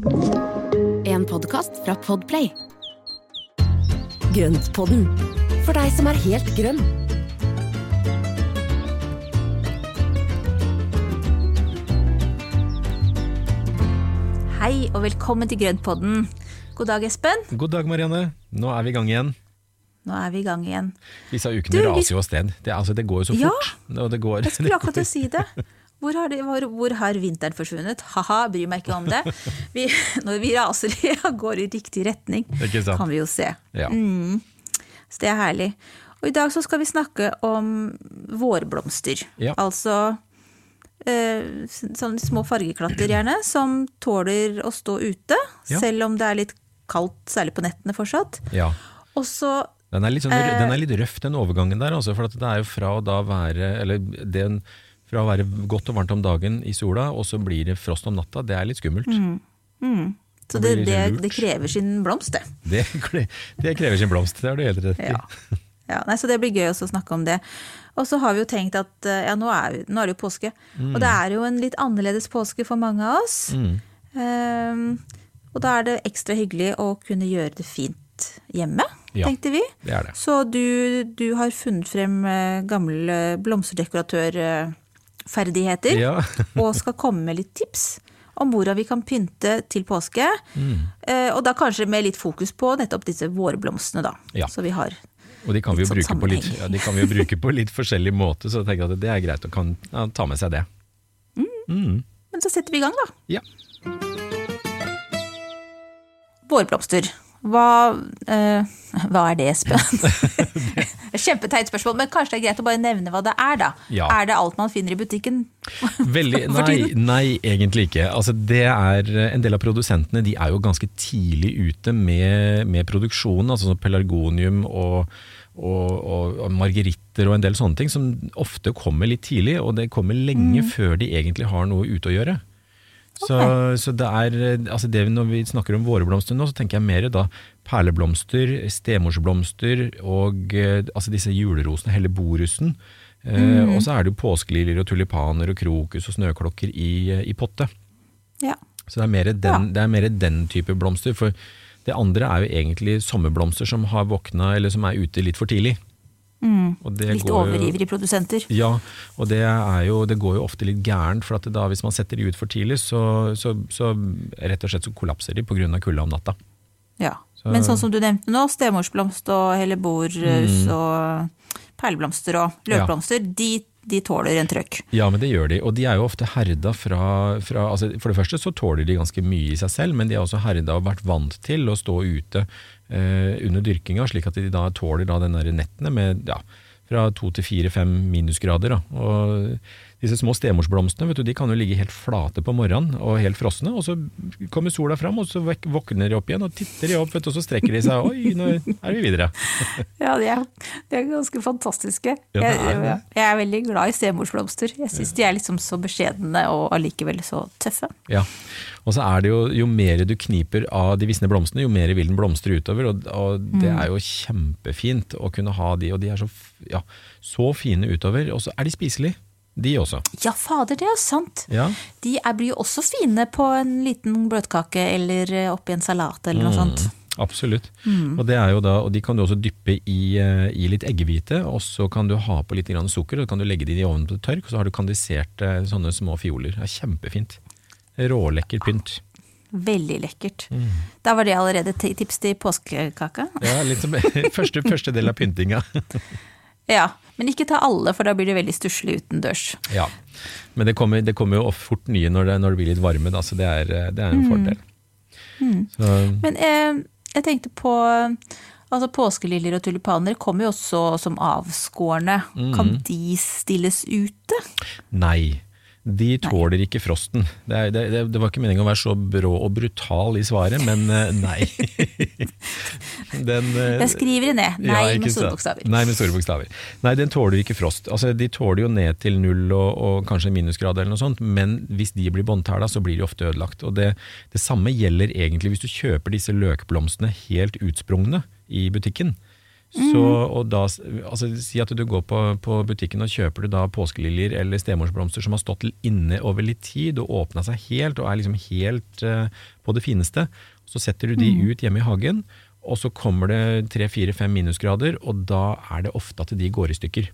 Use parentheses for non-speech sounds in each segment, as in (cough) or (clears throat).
En podkast fra Podplay. Grøntpodden, for deg som er helt grønn. Hei og velkommen til Grøntpodden. God dag, Espen. God dag, Marianne. Nå er vi i gang igjen. Nå er vi i gang igjen. Disse ukene Du, raser jo av sted. Det, altså, det går jo så Ja, fort. Ja, det går, Jeg skulle akkurat til å si det. (laughs) Hvor har, det, hvor, hvor har vinteren forsvunnet? Ha-ha, bryr meg ikke om det. (laughs) Vi, når vi raser av gårde i riktig retning, kan vi jo se. ja. Så det er herlig. Og i dag så skal vi snakke om vårblomster. Ja. Altså eh, sånne små fargeklatter gjerne, som tåler å stå ute, Ja. selv om det er litt kaldt, særlig på nettene fortsatt. ja. Og så Den er, litt sånn, Eh. den er litt røff, den overgangen der. Altså, for det er jo fra å da være Eller den, fra å være godt og varmt om dagen i sola, og så blir det frost om natta. Det er litt skummelt. Så Det det, det, krever sin blomst, det. (laughs) Det, det krever sin blomst, det har du helt rett i. Ja. Ja, nei, så det blir gøy å snakke om det. Og så har vi jo tenkt at eh, ja, nå er, vi, nå er det jo påske. Og det er jo en litt annerledes påske for mange av oss. Mm. Um, og da er det ekstra hyggelig å kunne gjøre det fint hjemme, Ja. tenkte vi. Det er det. Så du, du har funnet frem gamle gamle blomsterdekoratørferdigheter. Ja. (laughs) og skal komme med litt tips om hvordan vi kan pynte til påske. Mm. Eh, og da kanskje med litt fokus på nettopp disse vårblomstene, da. Ja. Så vi har Og de kan vi jo Litt sånn bruke på litt, ja, de kan vi jo bruke på litt forskjellig måte, så jeg tenker at det er greit å kan, ja, ta med seg det. Men så setter vi i gang, da. Ja. Vårblomster. Hva, eh, hva er det, Espen? (laughs) (laughs) Kjempeteit spørsmål, men kanskje det er greit å bare nevne hva det er, da. Ja. Er det alt man finner i butikken? (laughs) Veldig, nei, nei, egentlig ikke. Altså, det er, en del av produsentene de er jo ganske tidlig ute med, med produksjonen. altså sånn Pelargonium og, og, og, og margeritter og en del sånne ting, som ofte kommer litt tidlig. Og det kommer lenge Mm. før de egentlig har noe ute å gjøre. Så, så det er, altså det, Når vi snakker om vårblomster nå, så tenker jeg mer da perleblomster, stemorsblomster og eh, altså disse julerosene, helleborusen. Eh, og så er det jo påskeliljer og tulipaner og krokus og snøklokker i, eh, i potte. Ja. Så det er, mer den, det er mer den type blomster. For det andre er jo egentlig sommerblomster som har våkna, eller som er ute litt for tidlig. Mm. Litt overivrige produsenter. ja, og det, jo, det går jo ofte litt gærent, for da, hvis man setter de ut for tidlig, så, så, så rett og slett så kollapser de pga. kulda om natta. Ja. Så- Men sånn som du nevnte nå, stemorsblomst og helleborus og perleblomster og løkblomster, de, de tåler en trøkk. Ja, men det gjør de, og de er jo ofte herda fra, fra altså For det første så tåler de ganske mye i seg selv, men de er også herda og vært vant til å stå ute eh, under dyrkinga, slik at de da tåler da den nettene med ja, fra to til fire-fem minusgrader. Da. Og disse små stemorsblomstene vet du, de kan jo ligge helt flate på morgenen og helt frosne, og så kommer sola fram, og så våkner de opp igjen og titter de opp, vet du, og så strekker de seg. Oi, nå er vi videre. (laughs) Ja, de er, de er ganske fantastiske. Ja, er, jeg, jeg er veldig glad i stemorsblomster. Jeg syns de er liksom så beskjedne og allikevel så tøffe. Ja, og så er det jo, jo mer du kniper av de visne blomstene, jo mer vil den blomstre utover, og, og det er jo kjempefint å kunne ha de, og de er så, ja, så fine utover, og så er de spiselige, de også. Ja, fader, det er sant. Ja, De er, blir jo også fine på en liten bløtkake eller oppi en salat eller noe sånt. absolutt. Og, det er jo da, og de kan du også dyppe i, eh, i litt eggehvite, og så kan du ha på litt grann sukker, og så kan du legge de i ovnen på tørk, og så har du kandisert eh, sånne små fioler. Det er kjempefint. Rålekker pynt. Veldig lekkert. Da var det allerede tips til påskekaka. Ja, litt som (laughs) første, første del av pyntinga. (laughs) Ja, men ikke ta alle, for da blir det veldig stusslig utendørs. Ja, men det kommer, det kommer jo fort nye når det, når det blir litt varme, da, så det er, det er en fordel. Så, Men eh, jeg tenkte på Altså Påskeliljer og tulipaner kommer jo også som avskårne. Kan de stilles ute? nei, de tåler ikke frosten. Det, er, det, det, var ikke meningen å være så brå og brutal i svaret, men eh, nei. (laughs) Den, eh, Jeg skriver det ned. Nei, ja, med store bokstaver. Nei, med store bokstaver. Nei, den tåler ikke frost. Altså, de tåler jo ned til null og, og kanskje minusgrad eller noe sånt, men hvis de blir båndtæla, så blir de ofte ødelagt. Og det, det samme gjelder egentlig hvis du kjøper disse løkblomstene helt utsprungne i butikken. Så, og da, altså, Si at du går på, på butikken og kjøper du da påskeliljer eller stemorsblomster som har stått inne over litt tid og åpna seg helt og er liksom helt uh, på det fineste. Så setter du de ut hjemme i hagen, og så kommer det tre-fire-fem minusgrader, og da er det ofte at de går i stykker.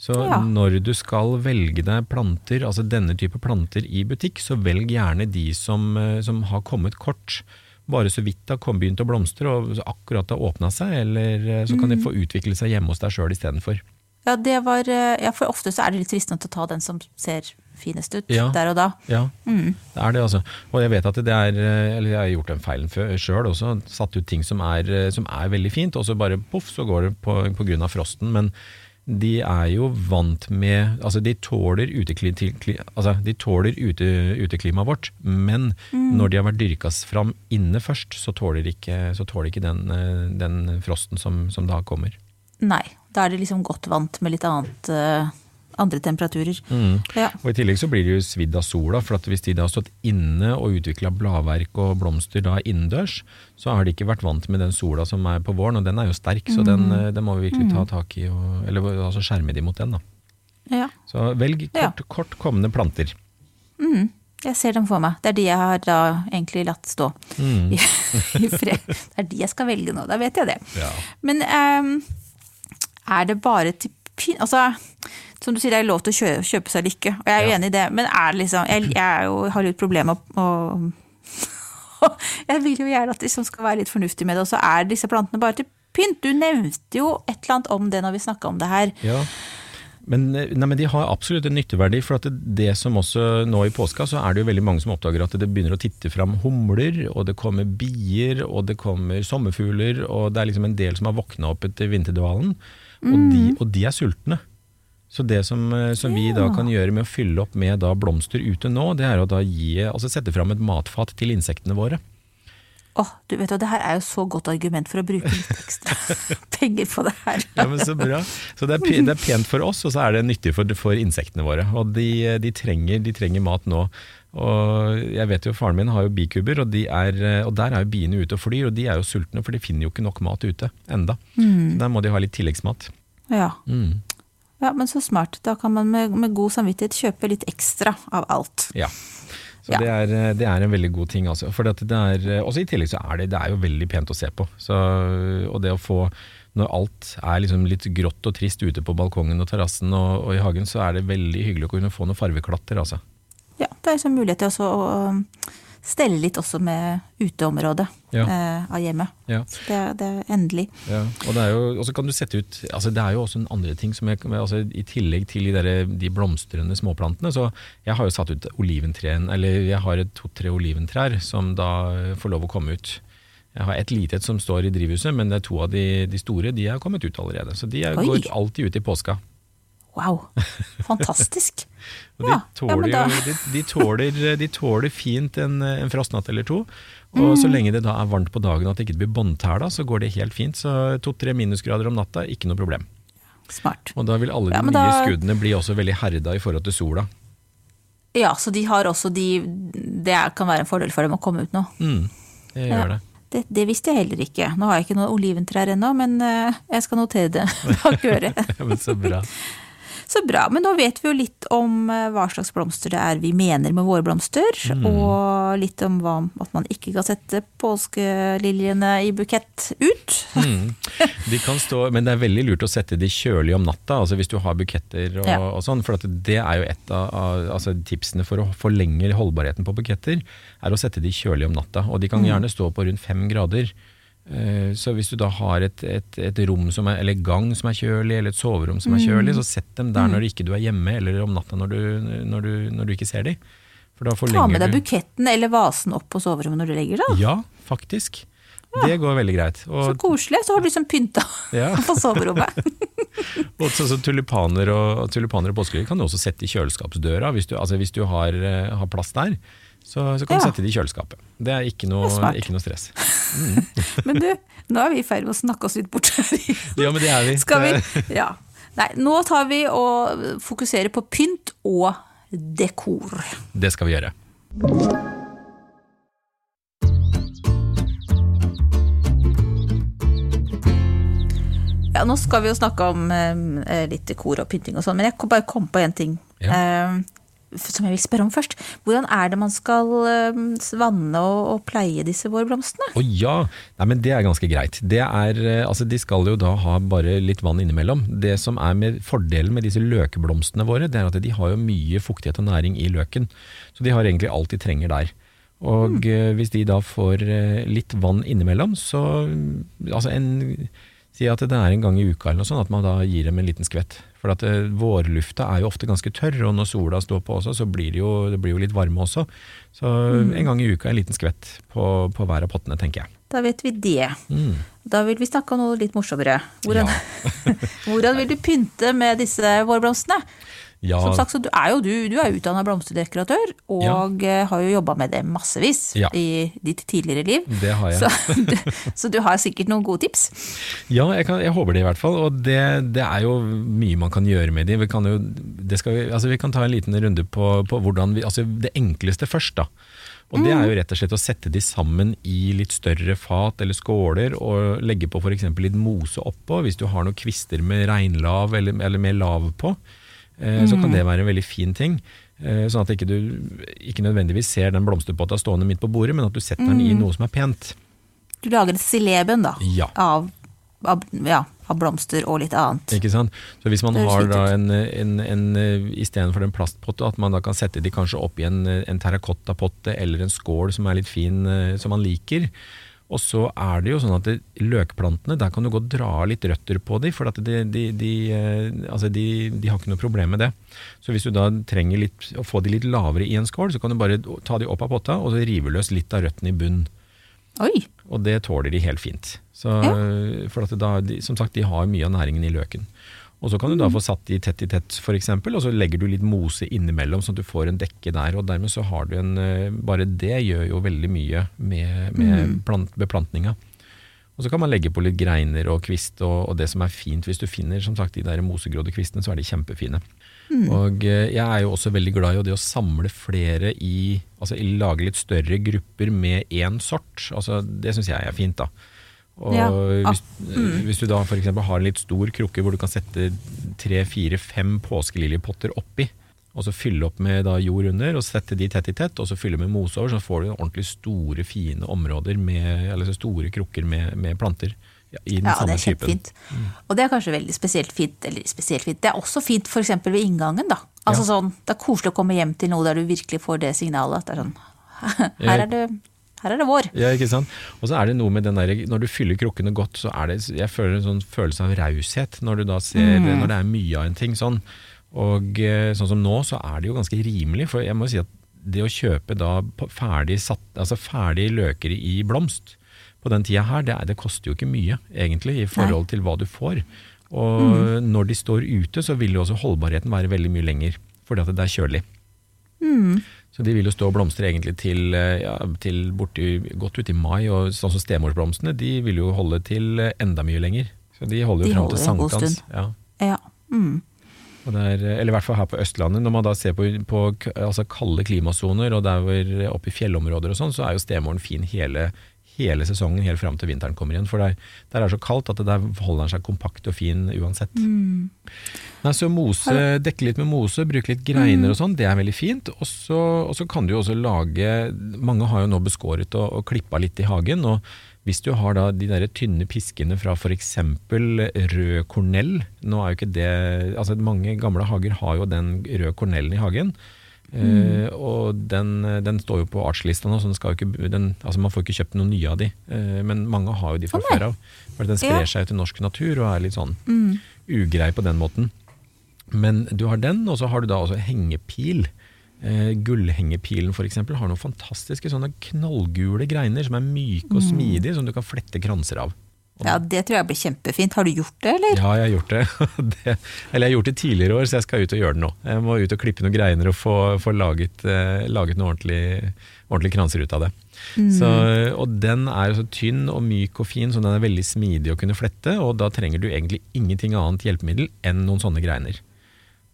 Så Ja. når du skal velge deg planter, altså denne type planter i butikk, så velg gjerne de som, eh, som har kommet kort. Bare så vidt har begynt å blomstre og akkurat har åpna seg, eller eh, så kan de få utvikle seg hjemme hos deg sjøl istedenfor. Ja, det var, eh, ja, for ofte så er det litt fristende å ta den som ser finest ut Ja. der og da. Ja, det er det altså. Og jeg vet at det er eh, Eller jeg har gjort den feilen sjøl også. Satt ut ting som er, som er veldig fint, og så bare poff, så går det på, på grunn av frosten. Men de er jo vant med Altså, de tåler, utekli, kli- altså, de tåler ute, uteklimaet vårt, men når de har vært dyrka fram inne først, så tåler ikke, så tåler ikke den, eh, den frosten som, som da kommer. Nei, da er de liksom godt vant med litt annet, eh, andre temperaturer. Ja. Og I tillegg så blir de jo svidd av sola, for at hvis de da har stått inne og utvikla bladverk og blomster da innendørs, så har de ikke vært vant med den sola som er på våren, og den er jo sterk, så den, eh, den må vi virkelig ta tak i, og, eller altså skjerme de mot den. da. ja. Så velg kort, kort kommende planter. Jeg ser dem for meg. Det er de jeg har da egentlig latt stå Mm. i, (laughs) i fred. Det er de jeg skal velge nå, da vet jeg det. Ja. Men um, er det bare til pynt Altså, som du sier, det er lov til å kjøpe, kjøpe seg lykke, og jeg er jo Ja. enig i det, men er det liksom Jeg, jeg jo, har jo et problem med å (laughs) Jeg vil jo gjerne at de som skal være litt fornuftige med det, og så er disse plantene bare til pynt. Du nevnte jo et eller annet om det når vi snakka om det her. Ja. Men, nei, men de har absolutt en nytteverdi, for at det, det som også nå i påska, så er det jo veldig mange som oppdager at det begynner å titte fram humler, og det kommer bier, og det kommer sommerfugler, og det er liksom en del som har våkna opp etter vinterdvalen, og, de, og de er sultne. Så det som, eh, som vi da kan gjøre med å fylle opp med da blomster ute nå, det er å da gi, altså sette fram et matfat til insektene våre. Åh, du vet jo, det her er jo så godt argument for å bruke litt ekstra (laughs) penger på det her. Ja, men Så bra. Så det er, pe- det er pent for oss, og så er det nyttig for, for insektene våre. Og de, de, trenger, de trenger mat nå. Og jeg vet jo Faren min har jo bikuber, og, de er, og der er jo biene ute og flyr. Og de er jo sultne, for de finner jo ikke nok mat ute enda. Så der må de ha litt tilleggsmat. Ja. Mm. Ja, men så smart. Da kan man med, med god samvittighet kjøpe litt ekstra av alt. Ja. Så Ja. det, er, det er en veldig god ting. Altså. For det er, også i tillegg så er det, det er jo veldig pent å se på. Så, og det å få når alt er liksom litt grått og trist ute på balkongen og terrassen og, og i hagen, så er det veldig hyggelig å kunne få noen farveklatter. Altså. Ja, det er en mulighet til å stelle litt også med uteområdet Ja. eh, av hjemmet. Ja. Det, det er endelig. Ja, og det er jo, kan du sette ut altså Det er jo også en andre ting som jeg, altså I tillegg til de, der, de blomstrende småplantene, så jeg har jo satt ut oliventreen, eller jeg har to-tre oliventrær som da får lov å komme ut. Jeg har et lite et som står i drivhuset, men det er to av de, de store de er kommet ut allerede. Så de er, går alltid ut i påska. Wow, fantastisk. (laughs) Ja, de, tåler, ja, de, de, tåler, de tåler fint en, en frostnatt eller to. Og Mm. så lenge det da er varmt på dagen og at det ikke blir båndtæla, så går det helt fint. Så to-tre minusgrader om natta, ikke noe problem. Smart. Og da vil alle de Ja, nye da- skuddene bli også veldig herda i forhold til sola. Ja, så de har også de Det kan være en fordel for dem å komme ut nå. Mm, det gjør det. Det, det visste jeg heller ikke. Nå har jeg ikke noen oliventrær ennå, men eh, jeg skal notere det (laughs) bak øret. (laughs) Ja, men så bra. Så bra. Men nå vet vi jo litt om eh, hva slags blomster det er vi mener med våre blomster, og litt om hva, at man ikke kan sette påskeliljene i bukett ut. Mm. De kan stå, men det er veldig lurt å sette de kjølig om natta, altså hvis du har buketter og, Ja. og sånn. For det er jo et av, av altså tipsene for å forlenge holdbarheten på buketter, er å sette de kjølig om natta. Og de kan gjerne stå på rundt fem grader. Eh, Så hvis du da har et, et, et rom som er, eller gang som er kjølig, eller et soverom som er kjølig, så sett dem der når ikke du er hjemme, eller om natta når du, når du, når du ikke ser dem. For da Ta med deg buketten eller vasen opp på soverommet når du legger deg. Ja, faktisk. Det går veldig greit. Så koselig. Så har du liksom pynta (laughs) ja. (laughs) på soverommet. (laughs) Og så, så tulipaner og, tulipaner og påskeliljer kan du også sette i kjøleskapsdøra, hvis du, altså hvis du har, eh, har plass der. Så, så kan du Ja. sette det i kjøleskapet. Det er ikke noe, er ikke noe stress. (laughs) Men du, nå er vi i ferd med å snakke oss litt bort her. (laughs) Ja, men det er vi. Skal vi? (laughs) Ja. Nei, nå tar vi og fokuserer på pynt og dekor. Det skal vi gjøre. nå skal vi jo snakke om eh, litt dekor og pynting og sånn, men jeg bare kom på en ting eh, som jeg vil spørre om først. Hvordan er det man skal eh, vanne og, pleie disse vårblomstene? Å ja, Nei, men det er ganske greit. Det er, eh, altså, de skal jo da ha bare litt vann innimellom. Det som er med fordelen med disse løkeblomstene våre, det er at de har jo mye fuktighet og næring i løken. Så de har egentlig alt de trenger der. Og mm. hvis de da får eh, litt vann innimellom, så altså en, Si at det er en gang i uka eller noe sånt, at man da gir dem en liten skvett. For at eh, vårlufta er jo ofte ganske tørr, og når sola står på også, så blir det jo, det blir jo litt varme også. Så en gang i uka en liten skvett på, på hver av pottene, tenker jeg. Da vet vi det. Mm. Da vil vi snakke om noe litt morsommere. Hvordan, Ja. (laughs) hvordan vil du pynte med disse vårblomstene? Ja, Som sagt, så du er jo du, du er utdanna blomsterdekoratør, og ja. har jo jobba med det massevis Ja. i ditt tidligere liv. det har jeg. Så (laughs) du, så du har sikkert noen gode tips. Ja, jeg, kan, jeg håper det i hvert fall. Og det, det er jo mye man kan gjøre med de. Vi kan, jo, vi- altså vi kan ta en liten runde på, på hvordan vi Altså det enkleste først, da. Og det er jo rett og slett å sette de sammen i litt større fat eller skåler, og legge på f.eks. litt mose oppå, hvis du har noen kvister med reinlav eller, eller med lav på. Eh, Så kan det være en veldig fin ting. Eh, Sånn at ikke du ikke nødvendigvis ser den blomsterpotta stående midt på bordet, men at du setter den i noe som er pent. Du lager et sileben, da, Ja. av, av, ja, av blomster og litt annet. Ikke sant? Så hvis man har da en, en, en eh, istedenfor en plastpotte, at man da kan sette de kanskje oppi en, en terrakottapotte eller en skål som er litt fin, som man liker. Og så er det jo sånn at det, løkplantene, der kan du godt dra litt røtter på dem, for at de, de, de, eh, altså de, de har ikke noe problem med det. Så hvis du da trenger litt, å få de litt lavere i en skål, så kan du bare ta de opp av potta, og så rive løs litt av røttene i bunnen. Oi! Og det tåler de helt fint. Så, For at da, de, som sagt, de har mye av næringen i løken. Og så kan du da få satt de tett i tett, f.eks., og så legger du litt mose innimellom, sånn at du får en dekke der. og Dermed så har du en eh, Bare det gjør jo veldig mye med, med plant, beplantninga. Og så kan man legge på litt greiner og kvist, og, og det som er fint hvis du finner som sagt, de der mosegrodde kvistene, så er de kjempefine. Og eh, jeg er jo også veldig glad i det å samle flere i Altså lage litt større grupper med én sort. Altså, det syns jeg er fint, da. Ja. hvis, mm. hvis du da f.eks. har en litt stor krukke hvor du kan sette tre, fire, fem påskeliljepotter oppi, og så fylle opp med da jord under, og sette de tett i tett, og så fylle med mose over, så får du ordentlig store, fine områder med, eller så store krukker med, med planter ja, i den Ja, det er kjempefint. Mm. Og det er kanskje veldig spesielt fint, eller spesielt fint. Det er også fint f.eks. ved inngangen, da. Altså Ja. sånn, Det er koselig å komme hjem til noe der du virkelig får det signalet. At det er sånn (laughs) Her er det, her er det vår. Ja, ikke sant? Og så er det noe med den der, når du fyller krukkene godt, så er det, jeg føler en sånn følelse av raushet når du da ser, Mm. når det er mye av en ting sånn. Og eh, sånn som nå, så er det jo ganske rimelig, for jeg må si at det å kjøpe da ferdig, satt, altså ferdig løker i blomst på den tida her, det, er, det koster jo ikke mye egentlig i forhold til hva du får. Og Mm. når de står ute, så vil jo også holdbarheten være veldig mye lenger, fordi at det er kjølig. Mm. Så de vil jo stå og blomstre egentlig til, eh, ja, til borti, godt ut i mai, og sånn som stemorsblomstene, de vil jo holde til eh, enda mye lenger. Så de holder jo De fram til sankthans. Ja. Ja. Mm. Er, eller i hvert fall her på Østlandet, når man da ser på, på altså kalde klimasoner, og der hvor oppe i fjellområder og sånn, så er jo stemoren fin hele, hele sesongen, helt fram til vinteren kommer igjen. For der, der er det så kaldt at det der holder den seg kompakt og fin uansett. Mm. Nei, så mose, dekke litt med mose, bruke litt greiner og sånn, det er veldig fint. Og så, kan du jo også lage Mange har jo nå beskåret og, og klippa litt i hagen. og hvis du har da de der tynne piskene fra f.eks. rød kornell Nå er jo ikke det altså Mange gamle hager har jo den røde kornellen i hagen. Eh, og den, den står jo på artslista nå, så ikke, den, altså man får ikke kjøpt noen nye av de. Uh, men mange har jo de fra før av. For den sprer Ja. seg jo til norsk natur og er litt sånn ugrei på den måten. Men du har den, og så har du da også hengepil. Eh, gullhengepilen eksempel har noen fantastiske sånne knallgule greiner som er myke og smidige, som du kan flette kranser av. ja, det tror jeg blir kjempefint. Har du gjort det, eller? Ja, jeg har gjort det. (laughs) det. Eller jeg har gjort det tidligere år, så jeg skal ut og gjøre det nå. Jeg må ut og klippe noen greiner og få, få laget, eh, laget noen ordentlige ordentlig kranser ut av det. Så, og den er så tynn og myk og fin, så den er veldig smidig å kunne flette, og da trenger du egentlig ingenting annet hjelpemiddel enn noen sånne greiner.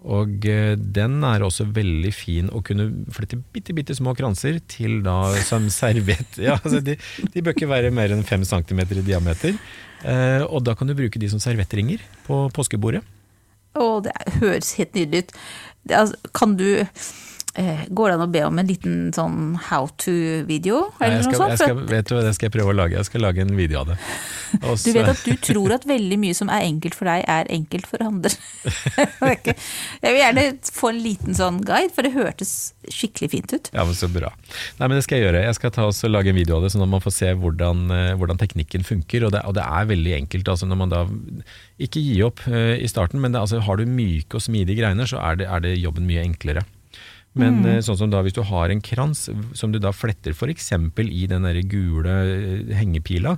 Og eh, den er også veldig fin å kunne flytte bitte, bitte små kranser til da som (laughs) servett. Ja, altså de, de bør ikke være mer enn fem centimeter i diameter. Eh, og da kan du bruke de som servettringer på påskebordet. Å, det høres helt nydelig ut. Det, altså, kan du Går det an å be om en liten sånn how to-video? Eller noe sånt? jeg skal, vet du hva, det skal jeg prøve å lage. Jeg skal lage en video av det. (laughs) Også. Du vet at du tror at veldig mye som er enkelt for deg, er enkelt for andre. (laughs) Jeg vil gjerne få en liten sånn guide, for det hørtes skikkelig fint ut. Ja, men Så bra. Nei, men Det skal jeg gjøre. Jeg skal ta oss og lage en video av det, sånn at man får se hvordan, eh, hvordan teknikken funker. Og det, og det er veldig enkelt. altså når man da Ikke gi opp uh, i starten, men det, altså, har du myke og smidige greiner, så er det, er det jobben mye enklere. Men mm. sånn som da hvis du har en krans som du da fletter f.eks. i den der gule eh, hengepila,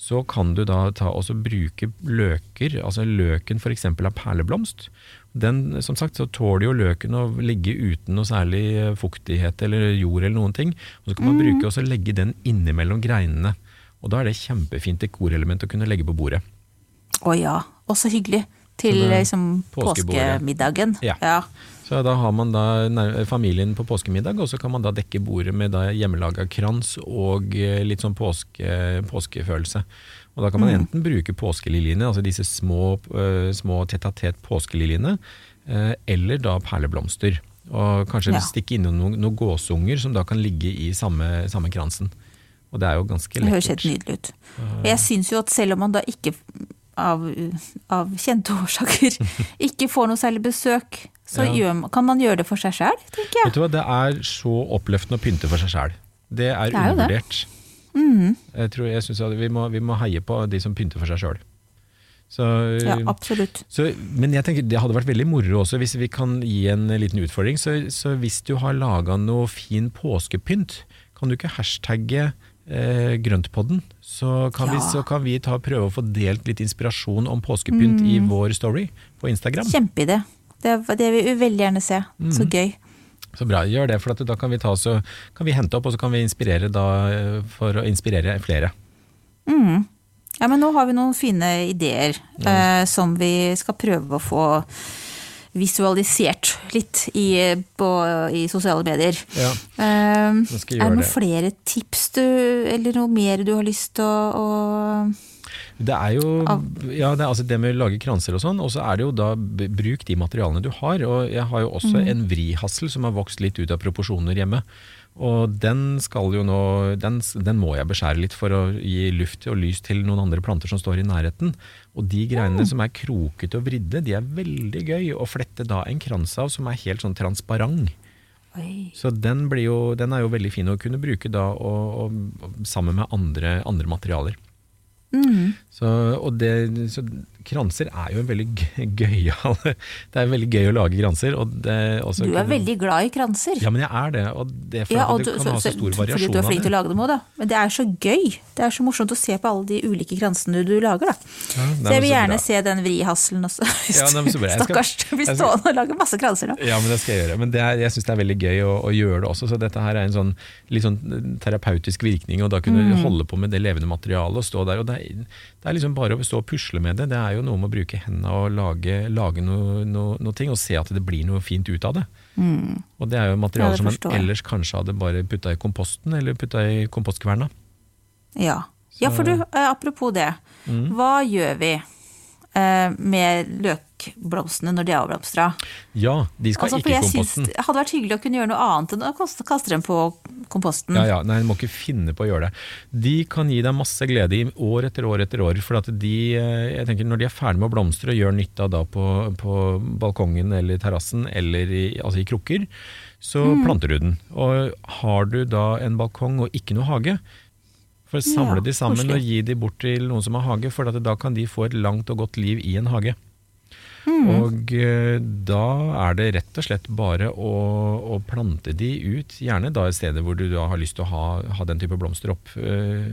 så kan du da ta også bruke løker, altså løken f.eks. av perleblomst. Den, som sagt, så tåler jo løken å ligge uten noe særlig eh, fuktighet eller jord eller noen ting. Og så kan man bruke også legge den innimellom greinene. Og da er det kjempefint dekorelement å kunne legge på bordet. Å ja, og så hyggelig. Til liksom påskemiddagen. Ja. Så da har man da familien på påskemiddag, og så kan man da dekke bordet med da hjemmelaga krans og eh, litt sånn påske, påskefølelse. Og da kan man enten bruke påskeliljene, altså disse små, eh, små tett-a-tett påskeliljene, eh, eller da perleblomster. Og kanskje Ja. stikke innom noen, noen gåsunger som da kan ligge i samme, samme kransen. Og det er jo ganske Det høres helt nydelig ut. Jeg syns jo at selv om man da ikke, av, av kjente årsaker, (laughs) ikke får noe særlig besøk, så Ja. gjør, kan man gjøre det for seg sjæl, tenker jeg. Vet du hva, det er så oppløftende å pynte for seg sjæl. Det er, Det er undervurdert. Mm. Jeg tror, jeg synes vi, må, vi må heie på de som pynter for seg sjøl. Så, Ja, absolutt. så, men jeg tenker det hadde vært veldig moro også hvis vi kan gi en liten utfordring. Så, så hvis du har laga noe fin påskepynt, kan du ikke hashtagge eh, grøntpodden? Så kan, vi, Ja. så kan vi ta, prøve å få delt litt inspirasjon om påskepynt i vår story på Instagram. Kjempeidé. Det, det vil vi veldig gjerne se. Mm. Så gøy. Så bra, gjør det, for at da kan vi, ta, kan vi hente opp og så kan vi inspirere da, eh, for å inspirere flere. Mm. Ja, men nå har vi noen fine ideer eh, som vi skal prøve å få visualisert litt i, på, i sosiale medier. Ja. Jeg er det noen det. flere tips du, eller noe mer du har lyst til å, å Det er jo ja, det, er altså det med å lage kranser og sånn, og så er det jo da bruk de materialene du har. Og jeg har jo også en vrihassel som har vokst litt ut av proporsjoner hjemme. Og den skal jo nå den, den må jeg beskjære litt for å gi luft og lys til noen andre planter som står i nærheten. Og de greiene som er krokete og vridde, de er veldig gøy å flette da en krans av som er helt sånn transparent. Oi. Så den, blir jo, den er jo veldig fin å kunne bruke da og, og, sammen med andre, andre materialer. Mm. Så, og det, så kranser er jo en veldig gøy- gøyal Det er veldig gøy å lage kranser. Det Du er veldig glad i kranser. Ja, men jeg er det. Og det er Ja, og du, kan så, ha så av det. fordi du er flink til å lage dem òg, da. Men det er så gøy. Det er så morsomt å se på alle de ulike kransene du lager, da. Ja, nei, Så jeg vil så gjerne se den vrihasselen også. Ja, nei, så bra. (laughs) Stakkars, du blir stående og lage masse kranser nå. Ja, men det skal jeg gjøre. Men det er, jeg syns det er veldig gøy å, å gjøre det også. Så dette her er en sånn litt sånn terapeutisk virkning, og da kunne Mm. holde på med det levende materialet og stå der. Og det er, det er liksom bare å stå og pusle med det. Det er jo noe med å bruke hendene og lage, lage noe, noe, noe ting, og se at det blir noe fint ut av det. Og det er jo materiale som man ellers kanskje hadde bare putta i komposten, eller putta i kompostkverna. Ja. ja, for du, eh, apropos det. Mm. Hva gjør vi med løkblomstene når de er avblomstra? Ja, de skal Altså, ikke i komposten. det hadde vært hyggelig å kunne gjøre noe annet enn å kaste, dem på komposten. Ja, ja, nei, Du må ikke finne på å gjøre det. De kan gi deg masse glede i år etter år etter år. For at de, eh, jeg tenker Når de er ferdig med å blomstre og gjør nytta da på, på balkongen eller terrassen eller i, altså i krukker, så planter du den. Og har du da en balkong og ikke noe hage, for samle Ja, de sammen koselig. og gi de bort til noen som har hage, for at da kan de få et langt og godt liv i en hage. Og eh, da er det rett og slett bare å, å plante de ut, gjerne da et stedet hvor du har lyst til å ha, ha den type blomster opp uh,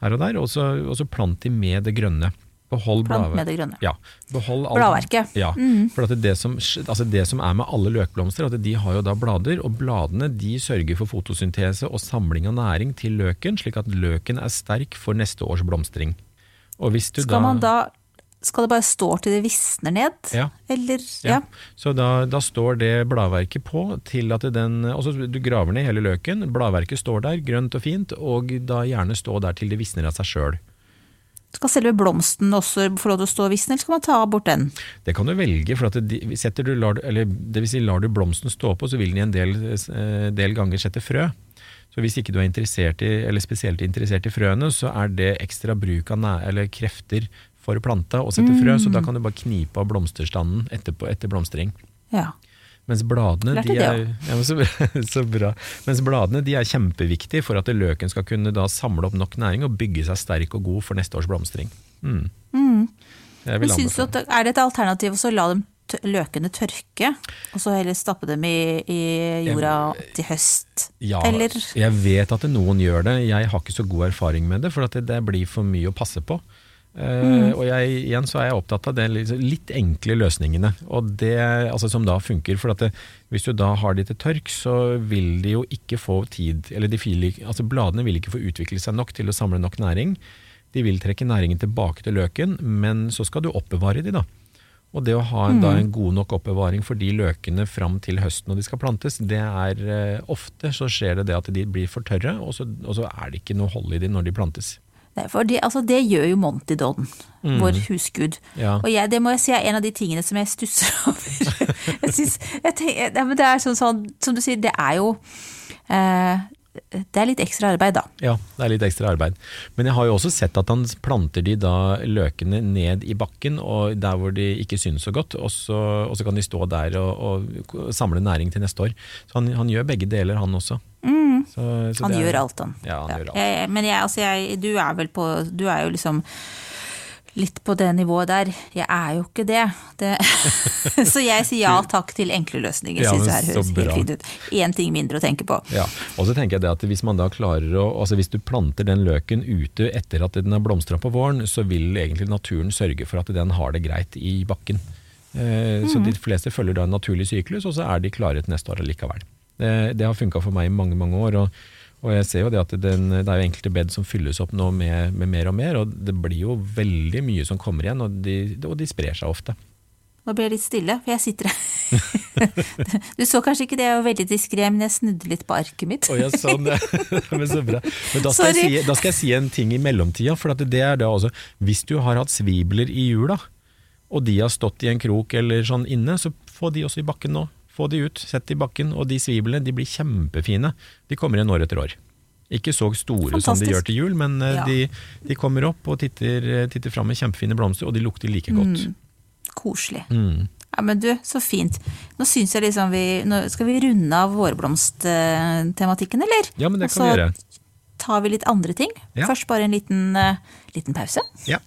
her og der, og så, og så plant de med det grønne. Behold Plant med det grønne. Ja, Bladverket. Ja, for at det, som, altså det som er med alle løkblomster, at de har jo da blader, og bladene de sørger for fotosyntese og samling av næring til løken, slik at løken er sterk for neste års blomstring. Og hvis du Skal man da skal det bare stå til det visner ned? Ja. Eller Ja. ja. Så da, da står det bladverket på til at den Altså du graver ned hele løken, bladverket står der, grønt og fint, og da gjerne stå der til det visner av seg sjøl. Skal selve blomsten også få lov til å stå og visne, eller skal man ta bort den? Det kan du velge, for at det, du, lar, eller, det vil si lar du blomsten stå på, så vil den i en del, eh, del ganger sette frø. Så hvis ikke du er interessert i, eller spesielt interessert i frøene, så er det ekstra bruk av næ, eller krefter for planta å sette frø, så da kan du bare knipe av blomsterstanden etterpå, etter blomstring. Ja. Mens bladene, Lærte de det er, ja, men så, (laughs) så bra. Mens bladene de er kjempeviktige for at løken skal kunne da samle opp nok næring og bygge seg sterk og god for neste års blomstring. Mm. Jeg vil du at Er det et alternativ å la dem løkene tørke, og så heller stappe dem i, i jorda til høst? Ja, Eller jeg vet at noen gjør det. Jeg har ikke så god erfaring med det, for at det, det blir for mye å passe på. Eh, og jeg, igjen så er jeg opptatt av de litt, litt enkle løsningene, og det, altså, som da funker. For at det, hvis du da har de til tørk, så vil de jo ikke få tid Eller de vil, altså bladene vil ikke få utvikle seg nok til å samle nok næring. De vil trekke næringen tilbake til løken, men så skal du oppbevare de da. Og det å ha en, da, en god nok oppbevaring for de løkene fram til høsten når de skal plantes, det er uh, ofte så skjer det det at de blir for tørre, og så, og så er det ikke noe hold i de når de plantes. Nei, for det, altså det gjør jo Monty Don, vår husgud. Ja. Og jeg, det må jeg si er en av de tingene som jeg stusser (laughs) over. jeg synes, jeg tenker, det er sånn, sånn, som du sier, det er jo eh, Det er litt ekstra arbeid, da. Ja, det er litt ekstra arbeid. Men jeg har jo også sett at han planter de da løkene ned i bakken, og der hvor de ikke synes så godt, og så, og så kan de stå der og, og samle næring til neste år. Så han, han gjør begge deler, han også. Så, så Han gjør alt, han. Ja, han gjør alt. Jeg, men jeg, altså jeg, du er vel på Du er jo liksom litt på det nivået der. Jeg er jo ikke det. det (laughs) så jeg sier ja takk til enkle løsninger. Ja, synes jeg høres helt fint ut. Én ting mindre å tenke på. Ja, og så tenker jeg det at hvis man da klarer å, altså hvis du planter den løken ute etter at den har blomstra på våren, så vil egentlig naturen sørge for at den har det greit i bakken. Eh, Så de fleste følger da en naturlig syklus, og så er de klare til neste år likevel. Det, det har funka for meg i mange, mange år. og og jeg ser jo det at den, det er jo enkelte bed som fylles opp nå med, med mer og mer, og det blir jo veldig mye som kommer igjen, og de, og de sprer seg ofte. Nå ble jeg litt stille, for jeg sitter her. (laughs) Du så kanskje ikke det, jeg var veldig diskré, men jeg snudde litt på arket mitt. Oh, ja, sånn, (laughs) (laughs) ja. Men så bra. Men da skal, jeg si, da skal jeg si en ting i mellomtida. For at det er det også, hvis du har hatt svibler i jula, og de har stått i en krok eller sånn inne, så få de også i bakken nå. Få de ut, sett de i bakken. Og de sviblene de blir kjempefine. De kommer igjen år etter år. Ikke så store som de gjør til jul, men eh, Ja. de, de kommer opp og titter, eh, titter fram med kjempefine blomster, og de lukter like godt. Koselig. Mm. Ja, men du, så fint. Nå syns jeg liksom vi nå Skal vi runde av vårblomsttematikken, eller? Ja, men det kan vi gjøre. så tar vi litt andre ting. Ja. Først bare en liten, eh, liten pause. Ja.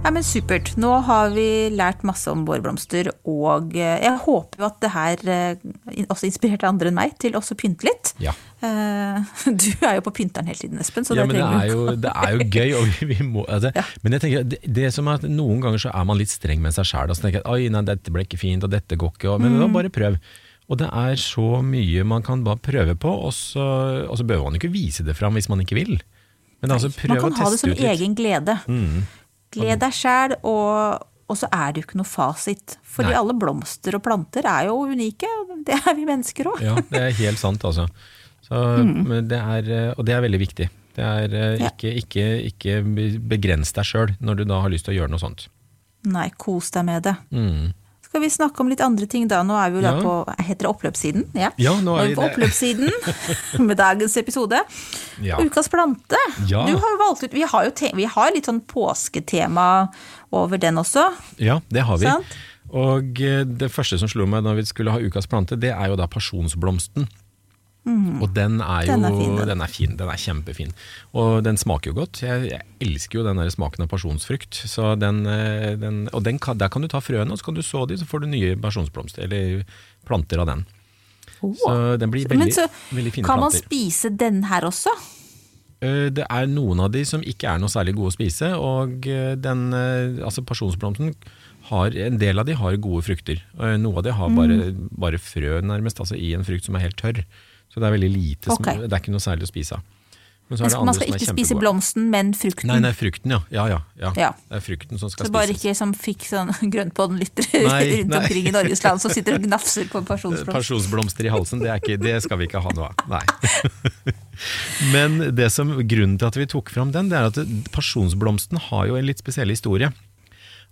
Ja, men Supert. Nå har vi lært masse om vårblomster, og eh, jeg håper jo at det her eh, også inspirerte andre enn meg til også å pynte litt. Ja. Eh, (laughs) Du er jo på pynteren hele tiden, Espen. Så ja, det men det er, jo, det er jo gøy, og vi, må altså, Men jeg tenker, det, det som er at noen ganger så er man litt streng med seg sjæl. Så tenker jeg oi, nei, dette ble ikke fint, og dette går ikke. Og, men Mm. da bare prøv. Og det er så mye man kan bare prøve på, og så, og så behøver man ikke vise det fram hvis man ikke vil. Men altså prøv Man kan ha det som egen glede. Mm. Gled deg sjæl, og, og så er det jo ikke noe fasit. Fordi Nei. alle blomster og planter er jo unike, det er vi mennesker òg. Ja, det er helt sant, altså. Så, mm. det er, eh, og det er veldig viktig. Det er eh, ikke, ikke, ikke begrens deg sjøl når du da har lyst til å gjøre noe sånt. Nei, kos deg med det. Mm. Skal vi snakke om litt andre ting da? Nå er vi jo da Ja. på Heter det oppløpssiden? Ja, Ja, nå er vi på det. oppløpssiden (laughs) med dagens episode. Ja. Ukas plante. Ja. Du har jo valgt ut Vi har jo vi har litt sånn påsketema over den også. Ja, det har vi. Sant? Og eh, det første som slo meg da vi skulle ha ukas plante, det er jo da pasjonsblomsten. Og den er jo Den er fin, den. den er fin, den er kjempefin. Og den smaker jo godt. Jeg, jeg elsker jo den der smaken av pasjonsfrukt. Så den, eh, den, og den der kan du ta frøene, og så kan du så de, så får du nye pasjonsblomster, eller planter av den. Så den blir veldig, Men så veldig fine kan man spise den her også? Eh, Det er noen av de som ikke er noe særlig gode å spise, og eh, den, altså pasjonsblomsten har, en del av de har gode frukter. Noe av de har bare, bare frø nærmest, altså i en frukt som er helt tørr. Så det er veldig lite, som, det er ikke noe særlig å spise av. Men så Men det man skal ikke spise blomsten, men frukten. Nei, nei, frukten, ja. Ja, ja. ja. Ja. Det er frukten som skal så bare spises. ikke som fikk sånn (laughs) grønnpåden-lyttere Nei, rundt nei. omkring i Norges land som sitter og gnafser på pasjonsblomst. Pasjonsblomster i halsen, det, ikke, det skal vi ikke ha noe av. Nei. (laughs) Men det som, grunnen til at vi tok fram den, det er at pasjonsblomsten har jo en litt spesiell historie.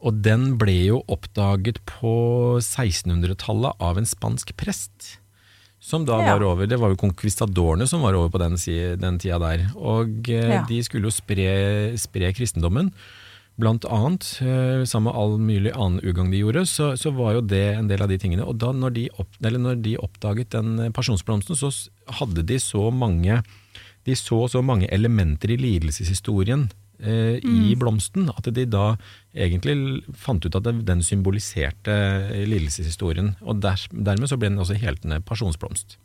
Og den ble jo oppdaget på 1600-tallet av en spansk prest. Som da Ja. var over, Det var jo konkvistadorene som var over på den, den tida der. Og eh, Ja. de skulle jo spre, spre kristendommen. Blant annet, eh, sammen med all mulig annen ugagn de gjorde, så, så var jo det en del av de tingene. Og da når de, opp, eller når de oppdaget den eh, pasjonsblomsten, så hadde de så mange de så så mange elementer i lidelseshistorien eh, i blomsten, at de da egentlig fant ut at den symboliserte eh, lidelseshistorien. Og der, dermed så ble den også heltende pasjonsblomst.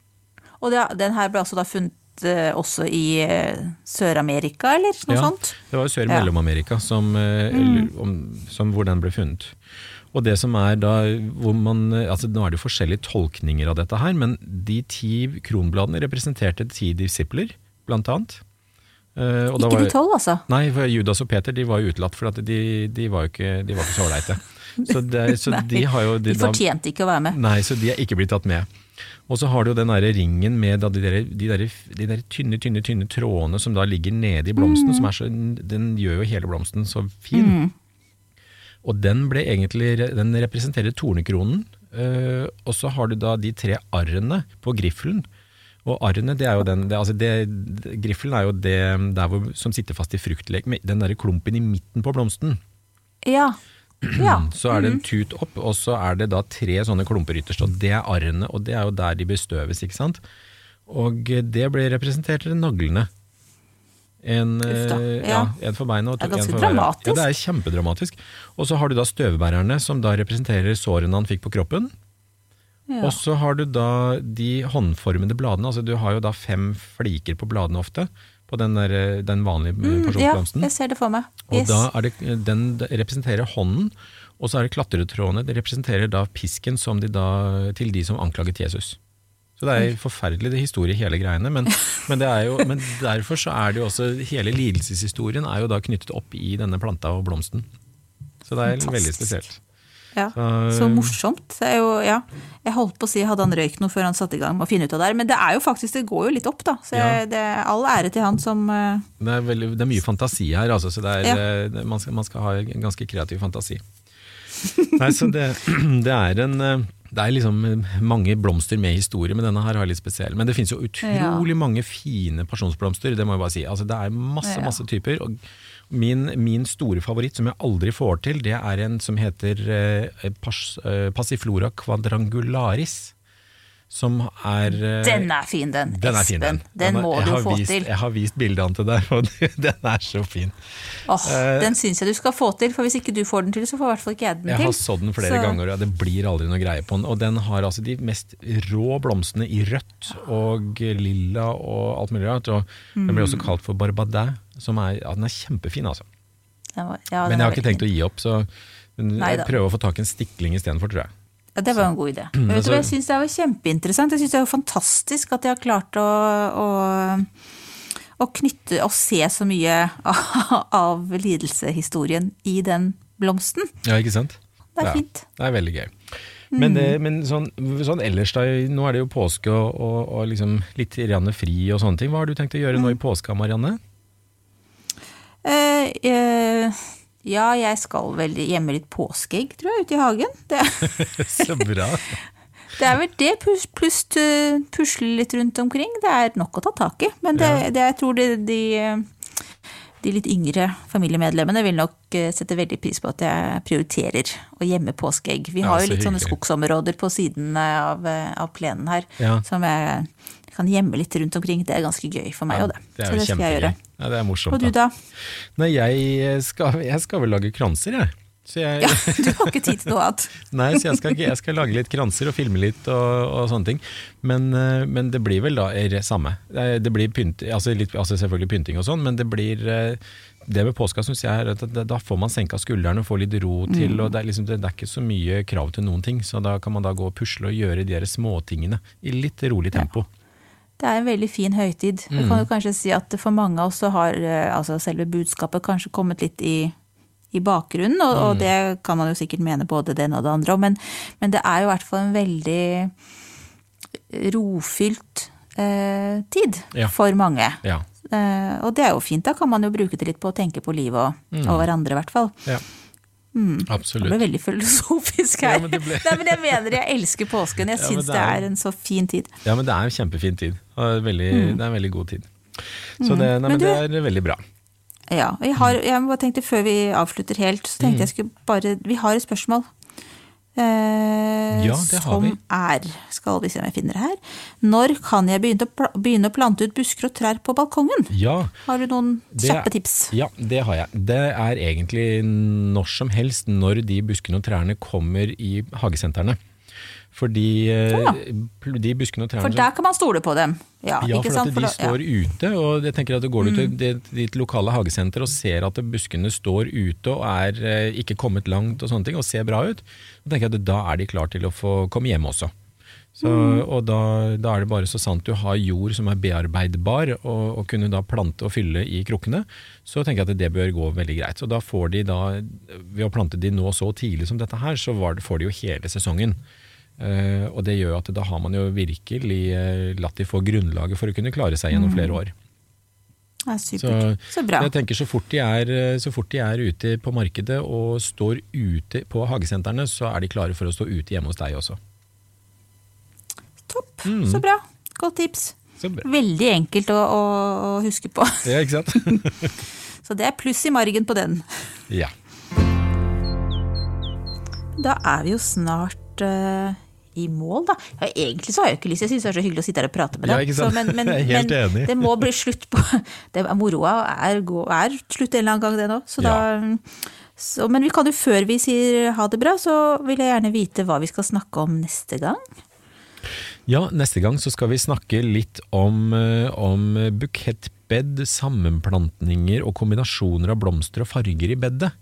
Og det, den her ble altså da funnet eh, også i eh, Sør-Amerika, eller noe Ja. sånt? Det var jo Ja. Sør-Mellom-Amerika som, mm. som hvor den ble funnet. Og det som er da, hvor man, altså Nå er det forskjellige tolkninger av dette her, men de ti kronbladene representerte ti disipler, blant annet. Da Ikke var- de tolv, altså? Nei, for Judas og Peter de var jo utelatt, for de, de var jo ikke, de var ikke så ålreite. (laughs) Så, det- så Nei, de har jo De fortjente ikke å være med. Nei, så de er ikke blitt tatt med. Og så har du jo den der ringen med da de, der, de, der, de der tynne, tynne tynne trådene som da ligger nede i blomsten. Mm. Som så, den gjør jo hele blomsten så fin. Og den ble egentlig, den representerer tornekronen. Uh, og så har du da de tre arrene på griffelen. Og arrene, det er jo den det, altså det, Griffelen er jo det der hvor, som sitter fast i fruktlek, med den derre klumpen i midten på blomsten. Ja. ja. (clears throat) Så er det en tut opp, og så er det da tre sånne klumper ytterst, og det er arrene, og det er jo der de bestøves, ikke sant? Og det ble representert ved naglene. En, Uff eh, ja. ja, en for beina og to, Det er ganske dramatisk. Ja, det er kjempedramatisk. Og så har du da støvbærerne, som da representerer sårene han fikk på kroppen. Ja. Og så har du da de håndformede bladene, altså du har jo da fem fliker på bladene ofte, på den, der, den vanlige Mm, ja, jeg ser det for meg. Og da er det, den representerer hånden, og så er det klatretrådene. Det representerer da pisken som de da, til de som anklaget Jesus. Så det er en forferdelig det historie, hele greiene. Men, (laughs) men, det er jo, men derfor så er det jo også Hele lidelseshistorien er jo da knyttet opp i denne planta og blomsten. Så det er Fantastisk. veldig spesielt. Ja, Så- så morsomt. Det er jo, ja. Jeg holdt på å si hadde han røykt noe før han satte i gang med å finne ut av det her, men det er jo faktisk, det går jo litt opp, da. Så Ja. det er all ære til han som eh, Det er, veldig, det er mye fantasi her, altså, så er, Ja. eh, det, man, skal, man skal ha en ganske kreativ fantasi. Nei, så det, (clears throat) det er en eh, det er liksom mange blomster med historie, men denne her er litt spesiell. Men det finnes jo utrolig mange fine pasjonsblomster, det må jeg bare si. Altså, det er masse, masse typer. Og min, min store favoritt, som jeg aldri får til, det er en som heter eh, pas, eh, Passiflora quadrangularis. Som er eh, Den er fin, den. den fin, den. Den må jeg du få vist, til. Jeg har vist bildene til deg, (laughs) og den er så fin. Oh, uh, den syns jeg du skal få til, for hvis ikke du får den til, så får i hvert fall ikke jeg den Jeg til. har sådd den flere Så- ganger, og det blir aldri noe greie på den. Og den har altså de mest rå blomstene i rødt og lilla og alt mulig rart. Og den blir også kalt for barbadin, som er, ja, den er kjempefin, altså. Ja, Men jeg har ikke tenkt å gi opp, så jeg prøver å få tak i en stikling istedenfor, tror jeg. Ja, Det var en god idé. Mm, hva jeg syns det var kjempeinteressant? Jeg syns det er fantastisk at de har klart å, å, å knytte og se så mye (laughs) av, av lidelseshistorien i den blomsten. Ja, ikke sant? Det er Ja, fint. Det er veldig gøy. Men, det, men sånn, sånn ellers da, nå er det jo påske og, og, og liksom litt fri og sånne ting. Hva har du tenkt å gjøre nå i påska, Marianne? Eh, eh, ja, jeg skal vel gjemme litt påskeegg, tror jeg, ute i hagen. Det, (laughs) Så bra. (laughs) det er vel det, pluss plus, eh, pusle litt rundt omkring. Det er nok å ta tak i. Men det, Ja. det, jeg tror det, de, de litt yngre familiemedlemmene vil nok eh, sette veldig pris på at jeg prioriterer å gjemme påskeegg. Vi Ja, har så jo litt sånne skogsområder på siden av, eh, av plenen her, Ja. som jeg kan gjemme litt rundt omkring. Det er ganske gøy for meg Ja, det. det Så det skal jeg gjøre. Ja, det er morsomt. Og du da? Nei, jeg skal, jeg skal vel lage kranser, jeg. Så jeg Ja, du har ikke tid til noe annet. (laughs) Nei, så jeg skal, jeg skal lage litt kranser og filme litt og, og sånne ting. Men, eh, men det blir vel da det samme. Det blir pynt, altså, litt, altså selvfølgelig pynting og sånn, men det blir eh, Det med påska syns jeg er at da får man senka skuldrene og får litt ro til. og det er, liksom, det, er ikke så mye krav til noen ting, så da kan man da gå og pusle og gjøre de småtingene i litt rolig tempo. Det er en veldig fin høytid. Jeg kan jo kanskje si at for mange av oss så har eh, altså selve budskapet kanskje kommet litt i, i bakgrunnen, og, og det kan man jo sikkert mene både det ene og det andre om, men, men det er jo i hvert fall en veldig rofylt eh, tid Ja. for mange. Ja. Eh, og det er jo fint, da kan man jo bruke det litt på å tenke på livet og, og hverandre, i hvert fall. ja. Det Absolutt. ble veldig filosofisk Ja, her. men ble- Nei, men jeg mener jeg elsker påsken. Jeg Ja, syns det det er- er en så fin tid. Ja, men det er en kjempefin tid. Veldig, Det er en veldig god tid. Så det, nei, men du- det er veldig bra. Ja, jeg, har, jeg tenkte Før vi avslutter helt, så Mm. tenkte jeg skulle bare Vi har et spørsmål. Eh, Ja, det har som vi. er Skal vi se om jeg finner det her. Når kan jeg begynne å, plante ut busker og trær på balkongen? Ja, Har du noen Det kjappe tips? Ja, det har jeg. Det er egentlig når som helst når de buskene og trærne kommer i hagesentrene. Fordi eh, Ja. de buskene og trærne For der kan man stole på dem. Ja, Ja, ikke for sant? at de da- står ute, og jeg tenker at du går du til ditt lokale hagesenter og ser at buskene står ute og er eh, ikke kommet langt og sånne ting, og ser bra ut, så tenker jeg at da er de klar til å få komme hjem også. Så, Og da, da er det bare så sant du har jord som er bearbeidbar, og, og kunne da plante og fylle i krukkene, så tenker jeg at det bør gå veldig greit. Så da får de da, ved å plante de nå så tidlig som dette her, så var det, får de jo hele sesongen. Eh, og det gjør at da har man jo virkelig eh, latt de få grunnlaget for å kunne klare seg gjennom flere år. Ja, Så. Så, bra. jeg tenker så fort, de er, eh, så fort de er ute på markedet og står ute på hagesentrene, så er de klare for å stå ute hjemme hos deg også. Topp. Mm. Så bra. Godt tips. Så bra. Veldig enkelt å, å, å huske på. (laughs) Ja, ikke sant? (laughs) Så det er pluss i margen på den. ja. Da er vi jo snart eh, i mål, da. Ja, egentlig så har jeg ikke lyst, jeg syns det er så hyggelig å sitte her og prate med deg. Ja. Så, men, men, (laughs) er men det må bli slutt på (laughs) det, Moroa er, er slutt en eller annen gang, det nå. Så da, så, men vi kan jo før vi sier ha det bra, så vil jeg gjerne vite hva vi skal snakke om neste gang. Ja, neste gang så skal vi snakke litt om, eh, om bukettbed, sammenplantninger og kombinasjoner av blomster og farger i bedet.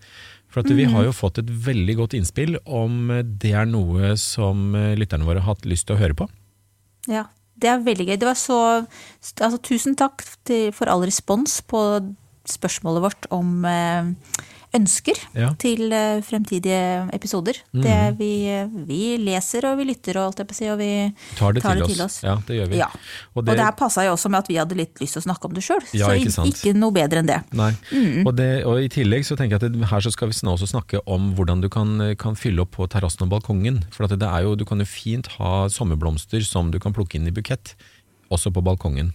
For at vi har jo fått et veldig godt innspill om det er noe som eh, lytterne våre har hatt lyst til å høre på. Ja, det er veldig gøy. Det var så altså, Tusen takk til, for all respons på spørsmålet vårt om eh, ønsker Ja. til eh, fremtidige episoder. Mm. Det vi, vi leser og vi lytter og alt jeg på si, og vi Tar det, tar til, det oss. til oss. Ja, det gjør vi. Ja. Og Og det her passa jo også med at vi hadde litt lyst til å snakke om det sjøl. Ja, så ikke sant. ikke noe bedre enn det. Nei. Mm. Og, det, og I tillegg så tenker jeg at her så skal vi også snakke om hvordan du kan, kan fylle opp på terrassen og balkongen. For at det er jo, du kan jo fint ha sommerblomster som du kan plukke inn i bukett, også på balkongen.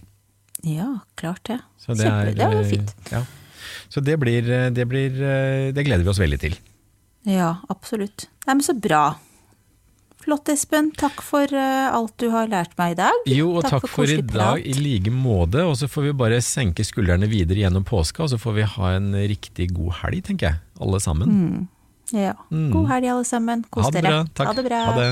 Ja, klart det. Så det, Kjempe, er, det var jo fint. Ja. Så det blir, det blir eh, Det gleder vi oss veldig til. Ja, absolutt. Nei, men så bra. Flott, Espen. Takk for eh, alt du har lært meg i dag. Jo, og takk, for, i dag i like måte. Og så får vi bare senke skuldrene videre gjennom påska, og så får vi ha en riktig god helg, tenker jeg. Alle sammen. Ja. God helg, alle sammen. Kos ha det bra. Takk. Ha det bra. Ha det.